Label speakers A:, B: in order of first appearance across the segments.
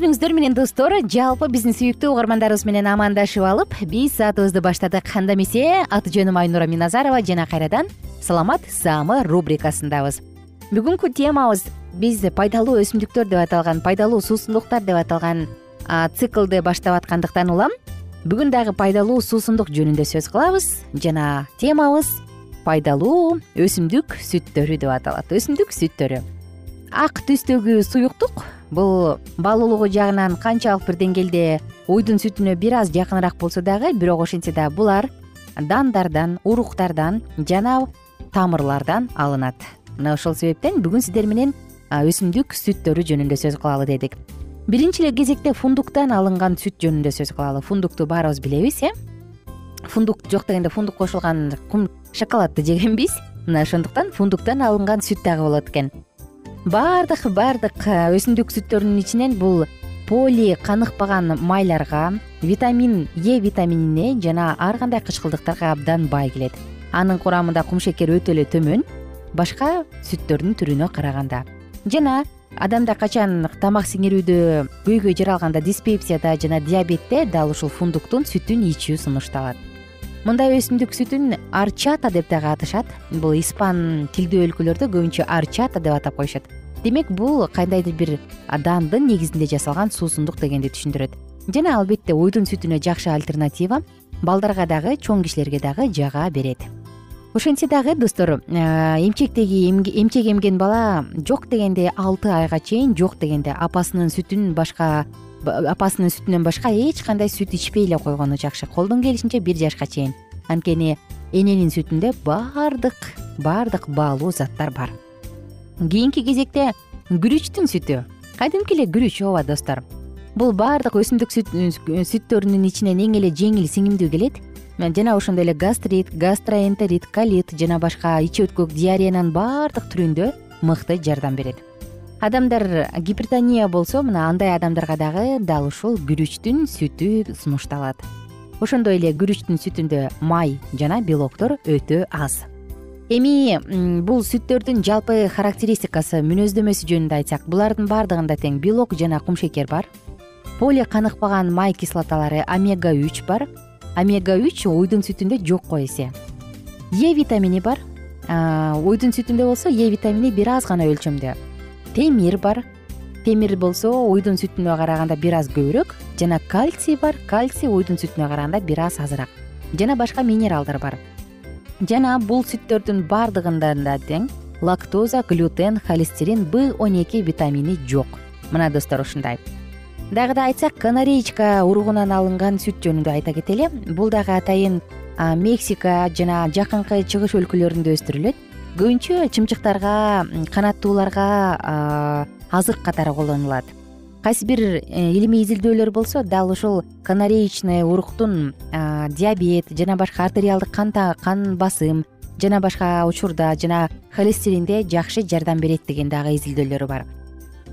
A: күнүңүздөр менен достор жалпы биздин сүйүктүү угармандарыбыз менен амандашып алып биз саатыбызды баштадык. Анда эмесе аты жөнүм айнура миназарова жана кайрадан саламат саамы рубрикасындабыз. Бүгүнкү темабыз биз пайдалуу өсүмдүктөр деп аталган пайдалуу суусундуктар деп аталган циклды баштап аткандыктан улам бүгүн дагы пайдалуу суусундук жөнүндө сөз кылабыз. Жана темабыз пайдалуу өсүмдүк сүттөрү деп аталат. Өсүмдүк сүттөрү ак түстөгү суюктук. Бул баалуулугу жагынан канчалык бир деңгээлде уйдун сүтүнө бир аз жакыныраак болсо дагы бирок ошентсе дагы булар дандардан уруктардан жана тамырлардан алынат. Мына ошол себептен бүгүн сиздер менен өсүмдүк сүттөрү жөнүндө сөз кылалы дедик. Биринчи эле кезекте фундуктан алынган сүт жөнүндө сөз кылалы. Фундукту баарыбыз билебиз э? Фундук жок дегенде фундук кошулган кум шоколадты жегенбиз. Мына ошондуктан фундуктан алынган сүт дагы болот экен баардык баардык өсүмдүк сүттөрүнүн ичинен бул поли каныкпаган майларга витамин е витаминине жана ар кандай кычкылдыктарга абдан бай келет. Анын курамында кумшекер өтө эле төмөн башка сүттөрдүн түрүнө караганда. Жана адамда качан тамак сиңирүүдө көйгөй жаралганда диспепсияда жана диабетте дал ушул фундуктун сүтүн ичүү сунушталат мындай өсүмдүк сүтүн арчата деп дагы аташат бул испан тилдүү өлкөлөрдө көбүнчө арчата деп атап коюшат. Демек бул кандайдыр бир дандын негизинде жасалган суусундук дегенди түшүндүрөт. Жана албетте уйдун сүтүнө жакшы альтернатива балдарга дагы чоң кишилерге дагы жага берет. Ошентсе дагы достор эмчектеги эмчек эмген бала жок дегенде алты айга чейин жок дегенде апасынын сүтүн башка апасынын сүтүнөн башка эч кандай сүт ичпей эле койгону жакшы. Колдон келишинче бир жашка чейин. Анткени эненин сүтүндө баардык баардык баалуу заттар бар. Кийинки кезекте күрүчтүн сүтү. Кадимки эле күрүч ооба достор. Бул баардык өсүмдүк сүттөрүнүн ичинен эң эле жеңил сиңимдүү келет. Жана ошондой эле гастрит гастроэнтерит колит жана башка ич өткөк диареянын баардык түрүндө мыкты жардам берет адамдар гипертония болсо мына андай адамдарга дагы дал ушул күрүчтүн сүтү сунушталат. Ошондой эле күрүчтүн сүтүндө май жана белоктор өтө аз. Эми бул сүттөрдүн жалпы характеристикасы мүнөздөмөсү жөнүндө айтсак булардын баардыгында тең белок жана кумшекер бар. Поли каныкпаган май кислоталары омега үч бар. Омега үч уйдун сүтүндө жок го эсе. Е витамини бар. Уйдун сүтүндө болсо е витамини бир аз гана өлчөмдө темир бар. Темир болсо уйдун сүтүнө караганда бир аз көбүрөөк жана кальций бар. Кальций уйдун сүтүнө караганда бир аз азыраак. Жана башка минералдар бар. Жана бул сүттөрдүн баардыгында да тең лактоза глютен холестерин б он эки витамини жок. Мына достор ушундай. Дагы да айтсак канареечка уругунан алынган сүт жөнүндө айта кетели бул дагы атайын мексика жана жакынкы чыгыш өлкөлөрүндө өстүрүлөт көбүнчө чымчыктарга канаттууларга азык катары колдонулат кайсы бир э, илимий изилдөөлөр болсо дал ушул канареечный уруктун диабет жана башка артериалдык кан басым жана башка учурда жана холестеринде жакшы жардам берет деген дагы изилдөөлөрү бар.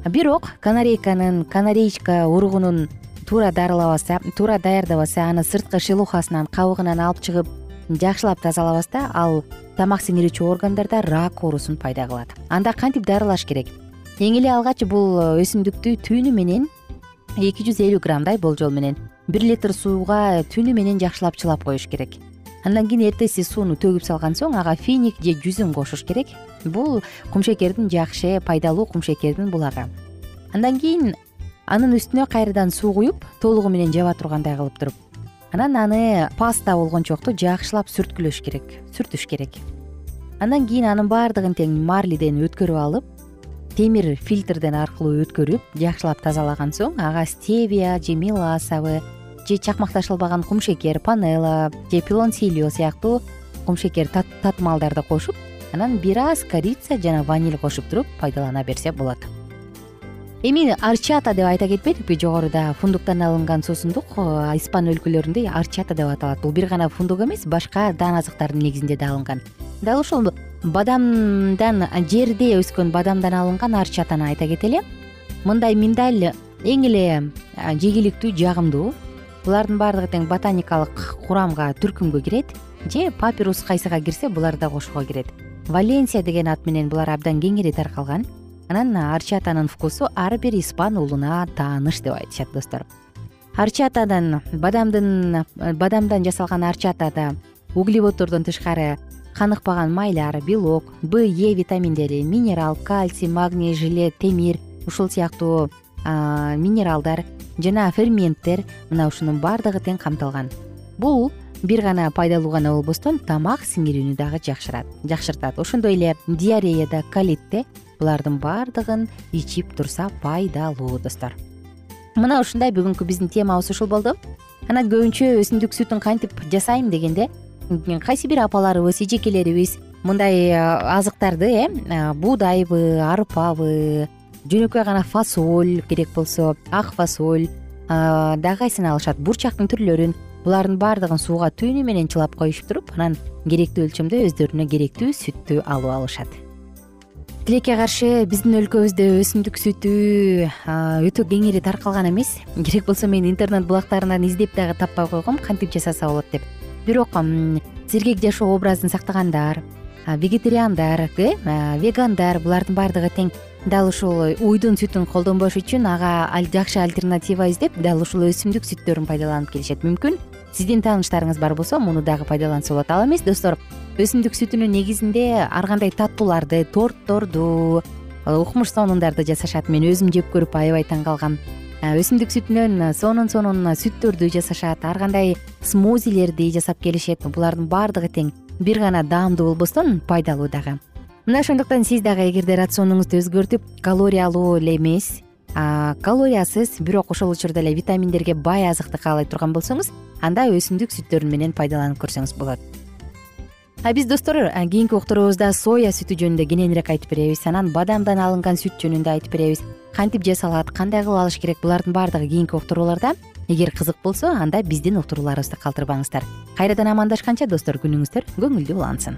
A: Бирок канарейканын канареечка уругунун туура дарылабаса туура даярдабаса аны сырткы шелухасынан кабыгынан алып чыгып жакшылап тазалабаста ал тамак сиңирүүчү органдарда рак оорусун пайда кылат. Анда кантип дарылаш керек? Эң эле алгач бул өсүмдүктү түйүнү менен эки жүз элүү граммдай болжол менен бир литр сууга түнү менен жакшылап чылап коюш керек. Андан кийин эртеси сууну төгүп салган соң ага финик же жүзүм кошуш керек. Бул кумшекердин жакшы пайдалуу кумшекердин булагы андан кийин анын үстүнө кайрадан суу куюп толугу менен жаба тургандай кылып туруп анан аны паста болгончокту жакшылап сүрткүлөш керек сүртүш керек. Андан кийин анын баардыгын тең марлиден өткөрүп алып темир фильтрден аркылуу өткөрүп жакшылап тазалаган соң ага стевия же меласабы же чакмакташылбаган кумшекер панела же пилонсилио сыяктуу кумшекер татымалдарды кошуп анан бир аз корица жана ваниль кошуп туруп пайдалана берсе болот эми арчата деп айта кетпедикпи жогоруда фундуктан алынган суусундук испан өлкөлөрүндө арчата деп аталат. Бул бир гана фундук эмес башка даан азыктардын негизинде да алынган. Дал ушул бадамдан жерде өскөн бадамдан алынган арчатаны айта кетели мындай миндаль эң эле жегиликтүү жагымдуу. Булардын баардыгы тең ботаникалык курамга түркүмгө кирет же папирус кайсыга кирсе булар да кошууга кирет. Валенсия деген ат менен булар абдан кеңири таркалган анан арчатанын вкусу ар бир испан уулуна тааныш деп айтышат достор арчатадан бадамдын бадамдан жасалган арчатада углеводдордон тышкары каныкпаган майлар белок б е витаминдери минерал кальций магний желе темир ушул сыяктуу минералдар жана ферменттер мына ушунун баардыгы тең камтылган. Бул бир гана пайдалуу гана болбостон тамак сиңирүүнү дагы жакшыртат. Ошондой эле диареяда колитте булардын баардыгын ичип турса пайдалуу достор. Мына ушундай бүгүнкү биздин темабыз ушул болду. Анан көбүнчө өсүмдүк сүтүн кантип жасайм дегенде кайсы бир апаларыбыз эжекелерибиз мындай азыктарды э буудайбы арпабы жөнөкөй гана фасоль керек болсо ак фасоль дагы кайсын алышат. Бурчактын түрлөрүн булардын баардыгын сууга түйүнү менен чылап коюшуп туруп анан керектүү өлчөмдө өздөрүнө керектүү сүттү алып алышат. Тилекке каршы биздин өлкөбүздө өсүмдүк сүтү өтө кеңири таркалган эмес. Керек болсо мен интернет булактарынан издеп дагы таппай койгом кантип жасаса болот деп. Бирок сергек жашоо образын сактагандар вегетариандар э вегандар булардын баардыгы тең. Дал ушул уйдун сүтүн колдонбош үчүн ага жакшы альтернатива издеп дал ушул өсүмдүк сүттөрүн пайдаланып келишет мүмкүн сиздин тааныштарыңыз бар болсо муну дагы пайдаланса болот. Ал эмес достор өсүмдүк сүтүнүн негизинде ар кандай таттууларды тортторду укмуш сонундарды жасашат мен өзүм жеп көрүп аябай таң калгам. Өсүмдүк сүтүнөн сонун сонун сүттөрдү жасашат ар кандай смозилерди жасап келишет булардын баардыгы тең. Бир гана даамдуу болбостон пайдалуу дагы. Мына ошондуктан сиз дагы эгерде рационуңузду өзгөртүп калориялуу эле эмес калориясыз бирок ошол учурда эле витаминдерге бай азыкты каалай турган болсоңуз анда өсүмдүк сүттөрү менен пайдаланып көрсөңүз болот. А биз достор кийинки уктуруубузда соя сүтү жөнүндө кененирээк айтып беребиз. Анан бадамдан алынган сүт жөнүндө айтып беребиз. Кантип жасалат кандай кылып алыш керек? Булардын баардыгы кийинки уктурууларда. Эгер кызык болсо анда биздин уктурууларыбызды калтырбаңыздар. Кайрадан амандашканча достор күнүңүздөр көңүлдүү улансын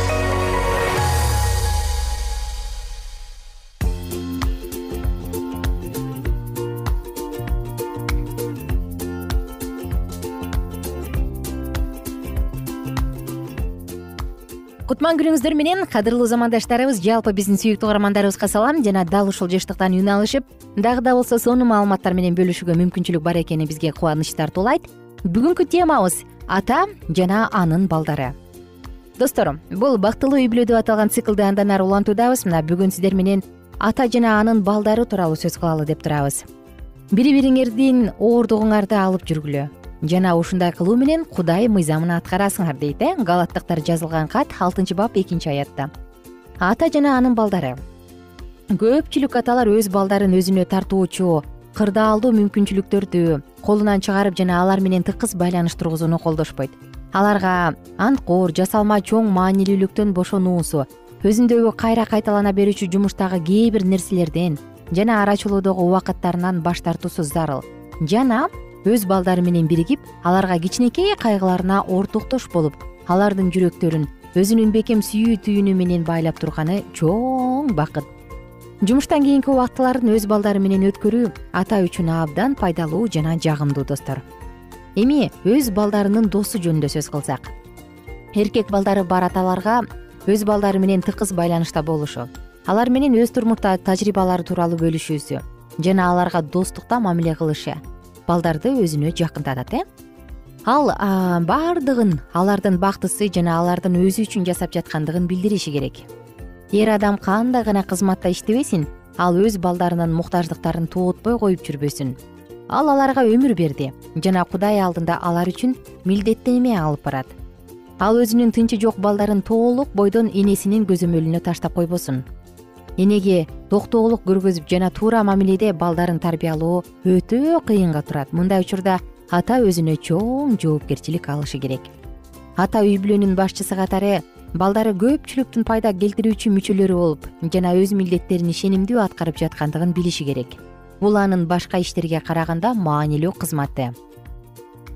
A: кутман күнүңүздөр менен кадырлуу замандаштарыбыз жалпы биздин сүйүктүү угармандарыбызга салам. Жана дал ушул жыштыктан үн алышып дагы да болсо сонун маалыматтар менен бөлүшүүгө мүмкүнчүлүк бар экени бизге кубаныч тартуулайт бүгүнкү темабыз ата жана анын балдары. Достор бул бактылуу үй бүлө деп аталган циклды андан ары улантуудабыз. Мына бүгүн сиздер менен ата жана анын балдары тууралуу сөз кылалы деп турабыз. Бири бириңердин оордугуңарды алып жүргүлө жана ушундай кылуу менен кудай мыйзамын аткарасыңар дейт э? Галаттыктар жазылган кат алтынчы бап экинчи аятта. Ата жана анын балдары. Көпчүлүк аталар өз балдарын өзүнө тартуучу кырдаалдуу мүмкүнчүлүктөрдү колунан чыгарып жана алар менен тыкыз байланыш тургузууну колдошпойт. Аларга анткор жасалма чоң маанилүүлүктөн бошонуусу өзүндөгү кайра кайталана берүүчү жумуштагы кээ бир нерселерден жана арачылоодогу убакыттарынан баш тартуусу зарыл. Жана өз балдары менен биригип аларга кичинекей кайгыларына ортоктош болуп алардын жүрөктөрүн өзүнүн бекем сүйүү түйүнү менен байлап турганы чоң бакыт. Жумуштан кийинки убактыларын өз балдары менен өткөрүү ата үчүн абдан пайдалуу жана жагымдуу достор. Эми өз балдарынын досу жөнүндө сөз кылсак. Эркек балдары бар аталарга өз балдары менен тыкыз байланышта болушу алар менен өз турмуш тажрыйбалары тууралуу бөлүшүүсү жана аларга достукта мамиле кылышы балдарды өзүнө жакындатат э? Ал баардыгын алардын бактысы жана алардын өзү үчүн жасап жаткандыгын билдириши керек. Эр адам кандай гана кызматта иштебесин ал өз балдарынын муктаждыктарын тоотпой коюп жүрбөсүн. Ал аларга өмүр берди жана кудай алдында алар үчүн милдеттенме алып барат. Ал өзүнүн тынчы жок балдарын толук бойдон энесинин көзөмөлүнө таштап койбосун энеге токтоолук көргөзүп жана туура мамиледе балдарын тарбиялоо өтө кыйынга турат. Мындай учурда ата өзүнө чоң жоопкерчилик алышы керек. Ата үй бүлөнүн башчысы катары балдары көпчүлүктүн пайда келтирүүчү мүчөлөрү болуп жана өз милдеттерин ишенимдүү аткарып жаткандыгын билиши керек. Бул анын башка иштерге караганда маанилүү кызматы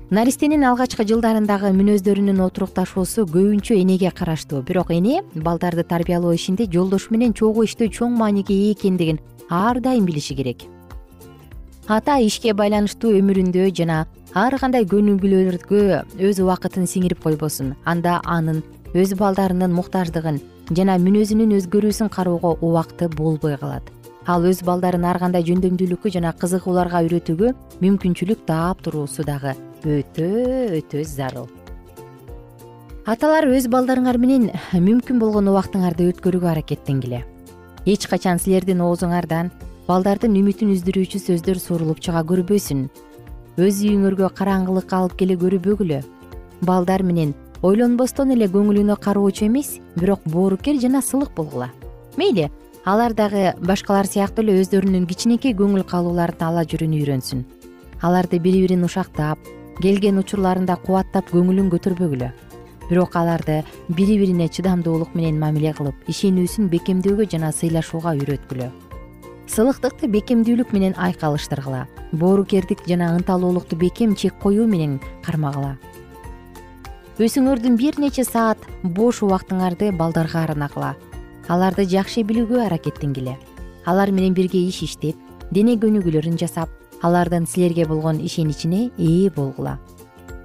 A: наристенин алгачкы жылдарындагы мүнөздөрүнүн отурукташуусу көбүнчө энеге караштуу. Бирок эне балдарды тарбиялоо ишинде жолдошу менен чогуу иштөө чоң мааниге ээ экендигин ар дайым билиши керек. Ата ишке байланыштуу өмүрүндө жана ар кандай көнүгүүлөргө өз убакытын сиңирип койбосун. Анда анын өз балдарынын муктаждыгын жана мүнөзүнүн өзгөрүүсүн кароого убакыты болбой калат ал өз балдарын ар кандай жөндөмдүүлүккө жана кызыгууларга үйрөтүүгө мүмкүнчүлүк таап туруусу дагы өтө өтө зарыл. Аталар өз балдарыңар менен мүмкүн болгон убактыңарды өткөрүүгө аракеттенгиле эч качан силердин оозуңардан балдардын үмүтүн үздүрүүчү сөздөр сурулуп чыга көрбөсүн өз үйүңөргө караңгылык алып келе көрбөгүлө балдар менен ойлонбостон эле көңүлүнө кароочу эмес бирок боорукер жана сылык болгула. Мейли алар дагы башкалар сыяктуу эле өздөрүнүн кичинекей көңүл калууларын ала жүрүүнү үйрөнсүн. Аларды бири бирин ушактап келген учурларында кубаттап көңүлүн көтөрбөгүлө. Бирок аларды бири бирине чыдамдуулук менен мамиле кылып ишенүүсүн бекемдөөгө жана сыйлашууга үйрөткүлө. Сылыктыкты бекемдүүлүк менен айкалыштыргыла боорукердик жана ынталуулукту бекем чек коюу менен кармагыла. Өзүңөрдүн бир нече саат бош убактыңарды балдарга арнагыла аларды жакшы билүүгө аракеттенгиле алар менен бирге иш иштеп дене көнүгүүлөрүн жасап алардын силерге болгон ишеничине ээ болгула.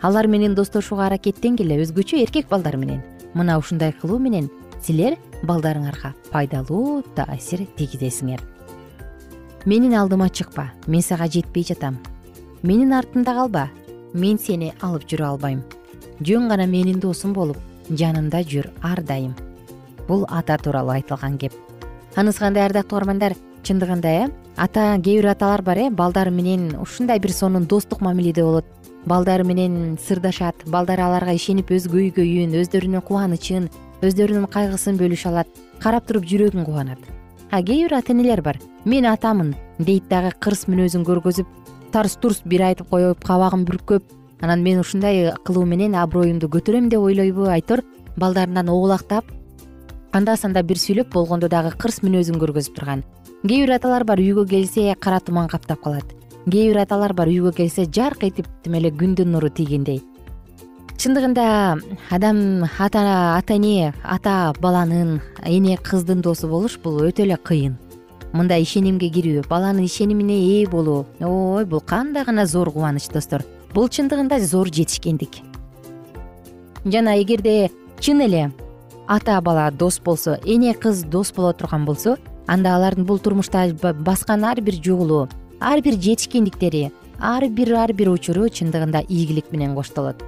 A: Алар менен достошууга аракеттенгиле өзгөчө эркек балдар менен мына ушундай кылуу менен силер балдарыңарга пайдалуу таасир тийгизесиңер. Менин алдыма чыкпа мен сага жетпей жатам. Менин артымда калба мен сени алып жүрө албайм. Жөн гана менин досум болуп жанымда жүр ар дайым бул ата тууралуу айтылган кеп. Анысы кандай ардактуу угармандар чындыгында э ата кээ бир аталар бар э балдары менен ушундай бир сонун достук мамиледе болот. Балдары менен сырдашат балдары аларга ишенип өз көйгөйүн өздөрүнүн кубанычын өздөрүнүн кайгысын бөлүшө алат карап туруп жүрөгүң кубанат. А кээ бир ата энелер бар мен атамын дейт дагы кырс мүнөзүн көргөзүп тарс турс бир айтып коюп кабагын бүркөп анан мен ушундай кылуу менен аброюмду көтөрөм деп ойлойбу айтор балдарынан оолактап анда санда бир сүйлөп болгондо дагы кырс мүнөзүн көргөзүп турган. Кээ бир аталар бар үйгө келсе кара туман каптап калат. Кээ бир аталар бар үйгө келсе жарк этип тим эле күндүн нуру тийгендей. Чындыгында адам ата ата эне ата баланын эне кыздын досу болуш бул өтө эле кыйын. Мындай ишенимге кирүү баланын ишенимине ээ болуу. Ой бул кандай гана зор кубаныч достор. Бул чындыгында зор жетишкендик. Жана эгерде чын эле ата бала дос болсо эне кыз дос боло турган болсо анда алардын бул турмушта баскан ар бир жолу ар бир жетишкендиктери ар бир ар бир учуру чындыгында ийгилик менен коштолот.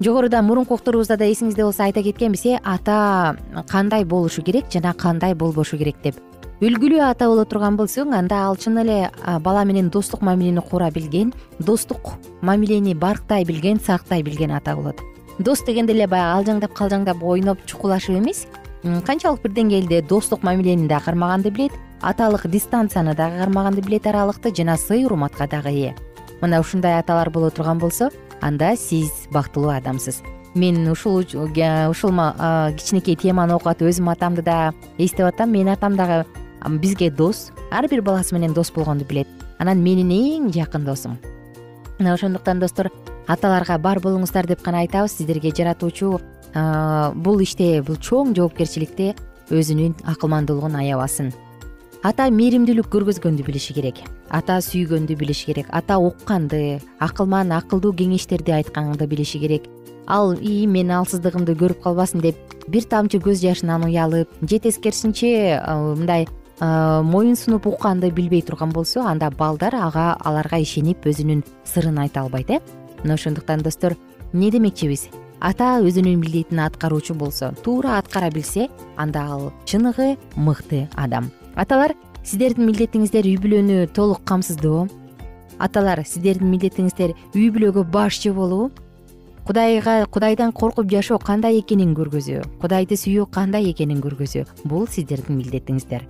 A: Жогоруда мурунку окторубузда да эсиңизде болсо айта кеткенбиз э ата кандай болушу керек жана кандай болбошу керек деп. Үлгүлүү ата боло турган болсоң анда ал чын эле бала менен достук мамилени кура билген достук мамилени барктай билген сактай билген ата болот дос дегенде эле баягы алжаңдап калжаңдап ойноп чукулашып эмес. Канчалык бир деңгээлде достук мамилени да кармаганды билет аталык дистанцияны дагы кармаганды билет аралыкты жана сый урматка дагы ээ. Мына ушундай аталар боло турган болсо анда сиз бактылуу адамсыз. Мен ушул ушул кичинекей теманы окуп атып өзүмдүн атамды да эстеп атам менин атам дагы бизге дос ар бир баласы менен дос болгонду билет. Анан менин эң жакын досум. Мына ошондуктан достор аталарга бар болуңуздар деп гана айтабыз. Сиздерге жаратуучу бул иште бул чоң жоопкерчиликте өзүнүн акылмандуулугун аябасын ата мээримдүүлүк көргөзгөндү билиши керек. Ата сүйгөндү билиши керек. Ата укканды акылман акылдуу кеңештерди айтканды билиши керек. Ал ии менин алсыздыгымды көрүп калбасын деп бир тамчы көз жашынан уялып же тескерисинче мындай моюн сунуп укканды билбей турган болсо анда балдар ага аларга ишенип өзүнүн сырын айта албайт э мына ошондуктан достор эмне демекчибиз? Ата өзүнүн милдетин аткаруучу болсо туура аткара билсе анда ал чыныгы мыкты адам. Аталар сиздердин милдетиңиздер үй бүлөнү толук камсыздоо? Аталар сиздердин милдетиңиздер үй бүлөгө башчы болуу? Кудайга кудайдан коркуп жашоо кандай экенин көргөзүү? Кудайды сүйүү кандай экенин көргөзүү? Бул сиздердин милдетиңиздер.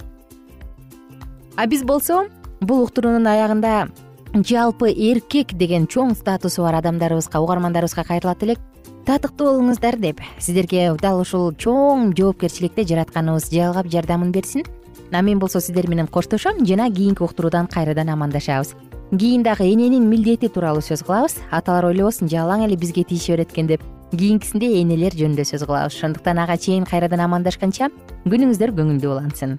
A: А биз болсо бул уктуруунун аягында жалпы эркек деген чоң статусу бар адамдарыбызга угармандарыбызга кайрылат элек татыктуу болуңуздар деп сиздерге дал ушул чоң жоопкерчиликте жаратканыбыз жалгап жардамын берсин. А мен болсо сиздер менен коштошом жана кийинки уктуруудан кайрадан амандашабыз. Кийин дагы эненин милдети тууралуу сөз кылабыз. Аталар ойлобосун жалаң эле бизге тийише берет экен деп. Кийинкисинде энелер жөнүндө сөз кылабыз. Ошондуктан ага чейин кайрадан амандашканча күнүңүздөр көңүлдүү улансын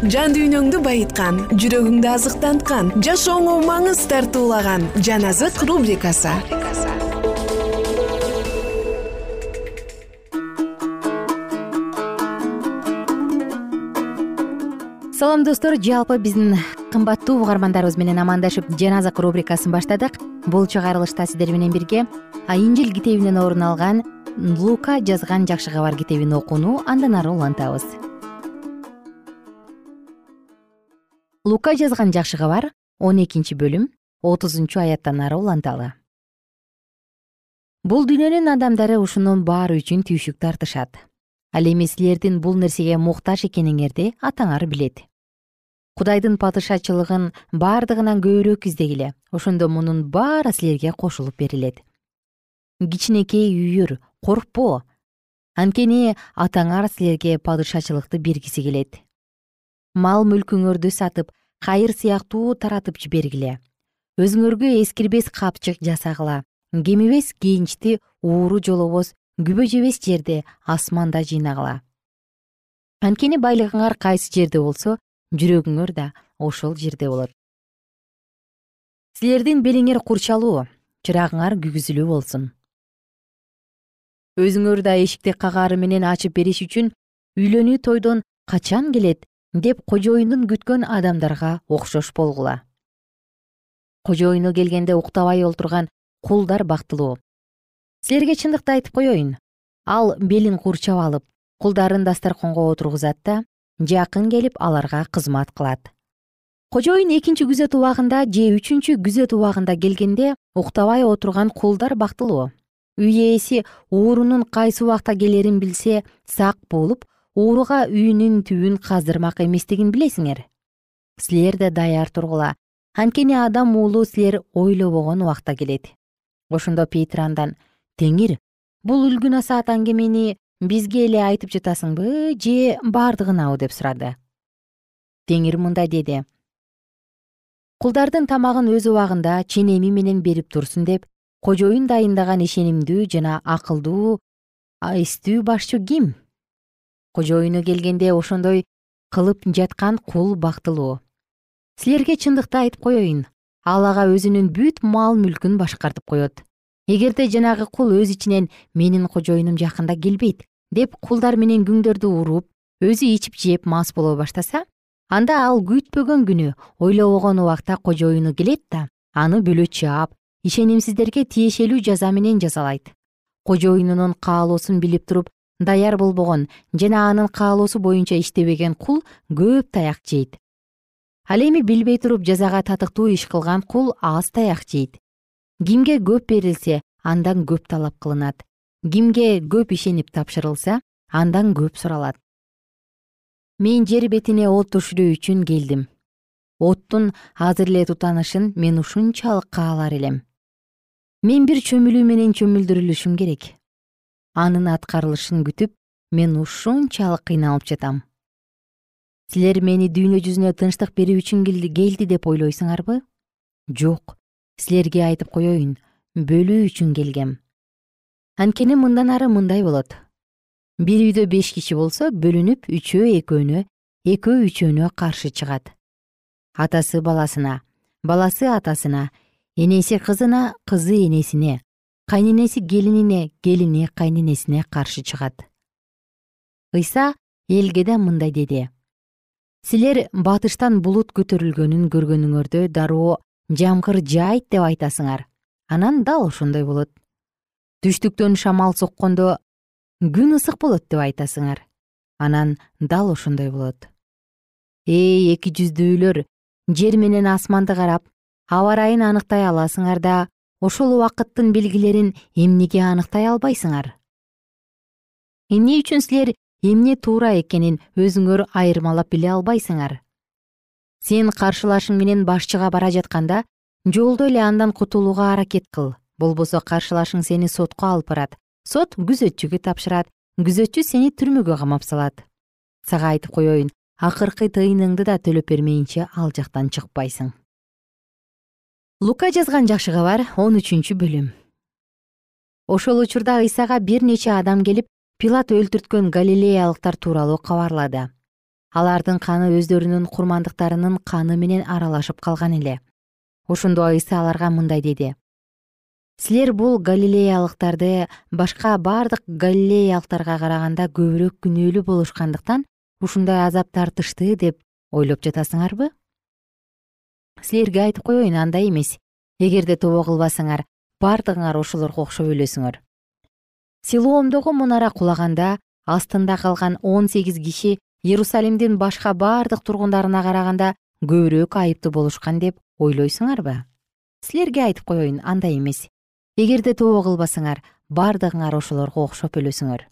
B: жан дүйнөңдү байыткан жүрөгүңдү азыктанткан жашооңо маңыз тартуулаган жан азык рубрикасы.
A: Салам достор. Жалпы биздин кымбаттуу угармандарыбыз менен амандашып жаназак рубрикасын баштадык. Бул чыгарылышта сиздер менен бирге инжил китебинен орун алган лука жазган жакшы кабар китебин окууну андан ары улантабыз лука жазган жакшы кабар он экинчи бөлүм отузунчу аяттан ары уланталы. Бул дүйнөнүн адамдары ушунун баары үчүн түйшүк тартышат. Ал эми силердин бул нерсеге муктаж экениңерди атаңар билет. Кудайдын падышачылыгын бардыгынан көбүрөөк издегиле ошондо мунун баары силерге кошулуп берилет. Кичинекей үйүр коркпо анткени атаңар силерге падышачылыкты бергиси келет мал мүлкүңөрдү сатып кайыр сыяктуу таратып жибергиле. Өзүңөргө эскирбес капчык жасагыла. Кемибес кенчти ууру жолобос күбө жебес жерде асманда жыйнагыла. Анткени байлыгыңар кайсы жерде болсо жүрөгүңөр да ошол жерде болот. Силердин белиңер курчалуу чырагыңар күйгүзүлүү болсун. Өзүңөр да эшикти кагаары менен ачып бериш үчүн үйлөнүү тойдон качан келет деп кожоюнун күткөн адамдарга окшош болгула. Кожоюну келгенде уктабай олтурган кулдар бактылуу. Силерге чындыкты айтып коеюн ал белин курчап алып кулдарын дасторконго отургузат да жакын келип аларга кызмат кылат. Кожоюн экинчи күзөт убагында же үчүнчү күзөт убагында келгенде уктабай отурган кулдар бактылуу. Үй ээси уурунун кайсы убакта келерин билсе сак болуп ууруга үйүнүн түбүн каздырмак эместигин билесиңер. Силер да даяр тургула. Анткени адам уулу силер ойлобогон убакта келет. Ошондо петир андан теңир бул үлгү насаат аңгемени бизге эле айтып жатасыңбы же бардыгынабы деп сурады. Теңир мындай деди кулдардын тамагын өз убагында ченеми менен берип турсун деп кожоюн дайындаган ишенимдүү жана акылдуу эстүү башчы ким кожоюну келгенде ошондой кылып жаткан кул бактылуу силерге чындыкты айтып коеюн. Ал ага өзүнүн бүт мал мүлкүн башкартып коет. Эгерде жанагы кул өз ичинен менин кожоюнум жакында келбейт деп кулдар менен күңдөрдү уруп өзү ичип жеп мас боло баштаса анда ал күтпөгөн күнү ойлобогон убакта кожоюну келет да аны бөлө чаап ишенимсиздерге тиешелүү жаза менен жазалайт. Кожоюнунун каалоосун билип туруп даяр болбогон жана анын каалоосу боюнча иштебеген кул көп таяк жейт. Ал эми билбей туруп жазага татыктуу иш кылган кул аз таяк жейт. Кимге көп берилсе андан көп талап кылынат. Кимге көп ишенип тапшырылса андан көп суралат. Мен жер бетине от түшүрүү үчүн келдим. Оттун азыр эле тутанышын мен ушунчалык каалар элем. Мен бир чөмүлүү менен чөмүлдүрүлүшүм керек анын аткарылышын күтүп мен ушунчалык кыйналып жатам. Силер мени дүйнө жүзүнө тынчтык берүү үчүн келди деп ойлойсуңарбы? Жок силерге айтып коеюн бөлүү үчүн келгем анткени мындан ары мындай болот. Бир үйдө беш киши болсо бөлүнүп үчөө экөөнө экөө үчөөнө каршы чыгат. Атасы баласына баласы атасына энеси кызына кызы энесине кайненеси келинине келини кайненесине каршы чыгат. Ыйса элге да мындай деди. Силер батыштан булут көтөрүлгөнүн көргөнүңөрдө дароо жамгыр жаайт деп айтасыңар. Анан дал ошондой болот. Түштүктөн шамал соккондо күн ысык болот деп айтасыңар. Анан дал ошондой болот. Эй эки жүздүүлөр жер менен асманды карап аба ырайын аныктай аласыңар да ошол убакыттын белгилерин эмнеге аныктай албайсыңар? Эмне үчүн силер эмне туура экенин өзүңөр айырмалап биле албайсыңар? Сен каршылашың менен башчыга бара жатканда жолдо эле андан кутулууга аракет кыл. Болбосо каршылашың сени сотко алып барат сот күзөтчүгө тапшырат күзөтчү сени түрмөгө камап салат. Сага айтып коеюн акыркы тыйыныңды да төлөп бермейинче ал жактан чыкпайсың лука жазган жакшы кабар он үчүнчү бөлүм. Ошол учурда ыйсага бир нече адам келип пилат өлтүрткөн галилеялыктар тууралуу кабарлады. Алардын каны өздөрүнүн курмандыктарынын каны менен аралашып калган эле. Ошондо ыйса аларга мындай деди. Силер бул галилеялыктарды башка бардык галилеялыктарга караганда көбүрөөк күнөөлүү болушкандыктан ушундай азап тартышты деп ойлоп жатасыңарбы силерге айтып коеюн андай эмес. Эгерде тобо кылбасаңар бардыгыңар ошолорго окшоп өлөсүңөр. Силоомдогу мунара кулаганда астында калган он сегиз киши иерусалимдин башка бардык тургундарына караганда көбүрөөк айыптуу болушкан деп ойлойсуңарбы? Силерге айтып коеюн андай эмес. Эгерде тобо кылбасаңар бардыгыңар ошолорго окшоп өлөсүңөр.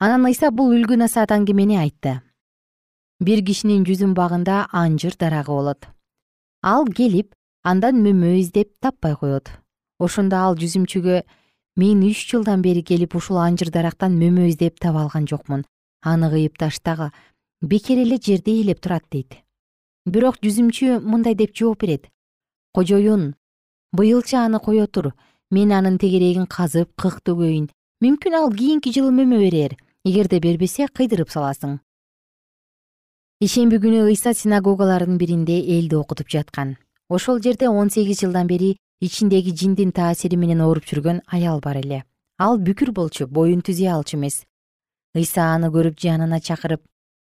A: Анан ыйса бул үлгү насаат аңгемени айтты. Бир кишинин жүзүн багында анжыр дарагы болот ал келип андан мөмө издеп таппай коет. Ошондо ал жүзүмчүгө мен үч жылдан бери келип ушул анжыр дарактан мөмө издеп таба алган жокмун. Аны кыйып таштагы бекер эле жерди ээлеп турат дейт. Бирок жүзүмчү мындай деп жооп берет. Кожоюн быйылчы аны кое тур. Мен анын тегерегин казып кык төгөйүн. Мүмкүн ал кийинки жылы мөмө берер. Эгерде бербесе кыйдырып саласың ишемби күнү ыйса синагогалардын биринде элди окутуп жаткан. Ошол жерде он сегиз жылдан бери ичиндеги жиндин таасири менен ооруп жүргөн аял бар эле. Ал бүкүр болчу боюн түзөй алчу эмес. Ыйса аны көрүп жанына чакырып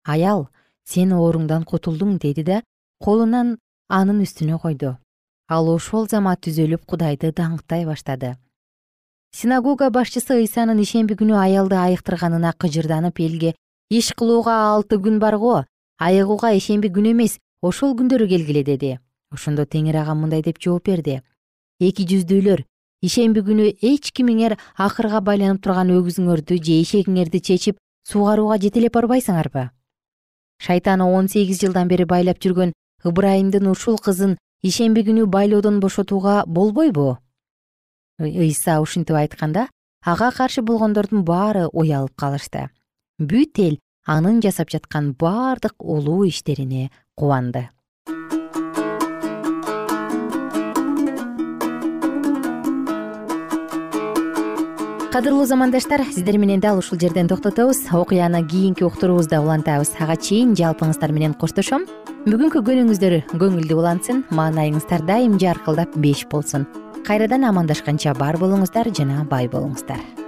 A: аял сен ооруңдан кутулдуң деди да колунан анын үстүнө койду. Ал ошол замат түзөлүп кудайды даңктай баштады. Синагога башчысы ыйсанын ишемби күнү аялды айыктырганына кыжырданып элге иш кылууга алты күн бар го айыгууга ишемби күнү эмес ошол күндөрү келгиле деди. Ошондо теңир ага мындай деп жооп берди. Эки жүздүүлөр ишемби күнү эч кимиңер акырга байланып турган өгүзүңөрдү же эшегиңерди чечип суугарууга жетелеп барбайсыңарбы? Шайтан он сегиз жылдан бери байлап жүргөн ыбрайымдын ушул кызын ишемби күнү байлоодон бошотууга болбойбу? Ыйса ушинтип айтканда ага каршы болгондордун баары уялып калышты. Бүт эл анын жасап жаткан бардык улуу иштерине кубанды. Кадырлуу замандаштар сиздер менен дал ушул жерден токтотобуз. Окуяны кийинки уктуруубузда улантабыз. Ага чейин жалпыңыздар менен коштошом. Бүгүнкү күнүңүздөр көңүлдүү улансын маанайыңыздар дайым жаркылдап беш болсун. Кайрадан амандашканча бар болуңуздар жана бай болуңуздар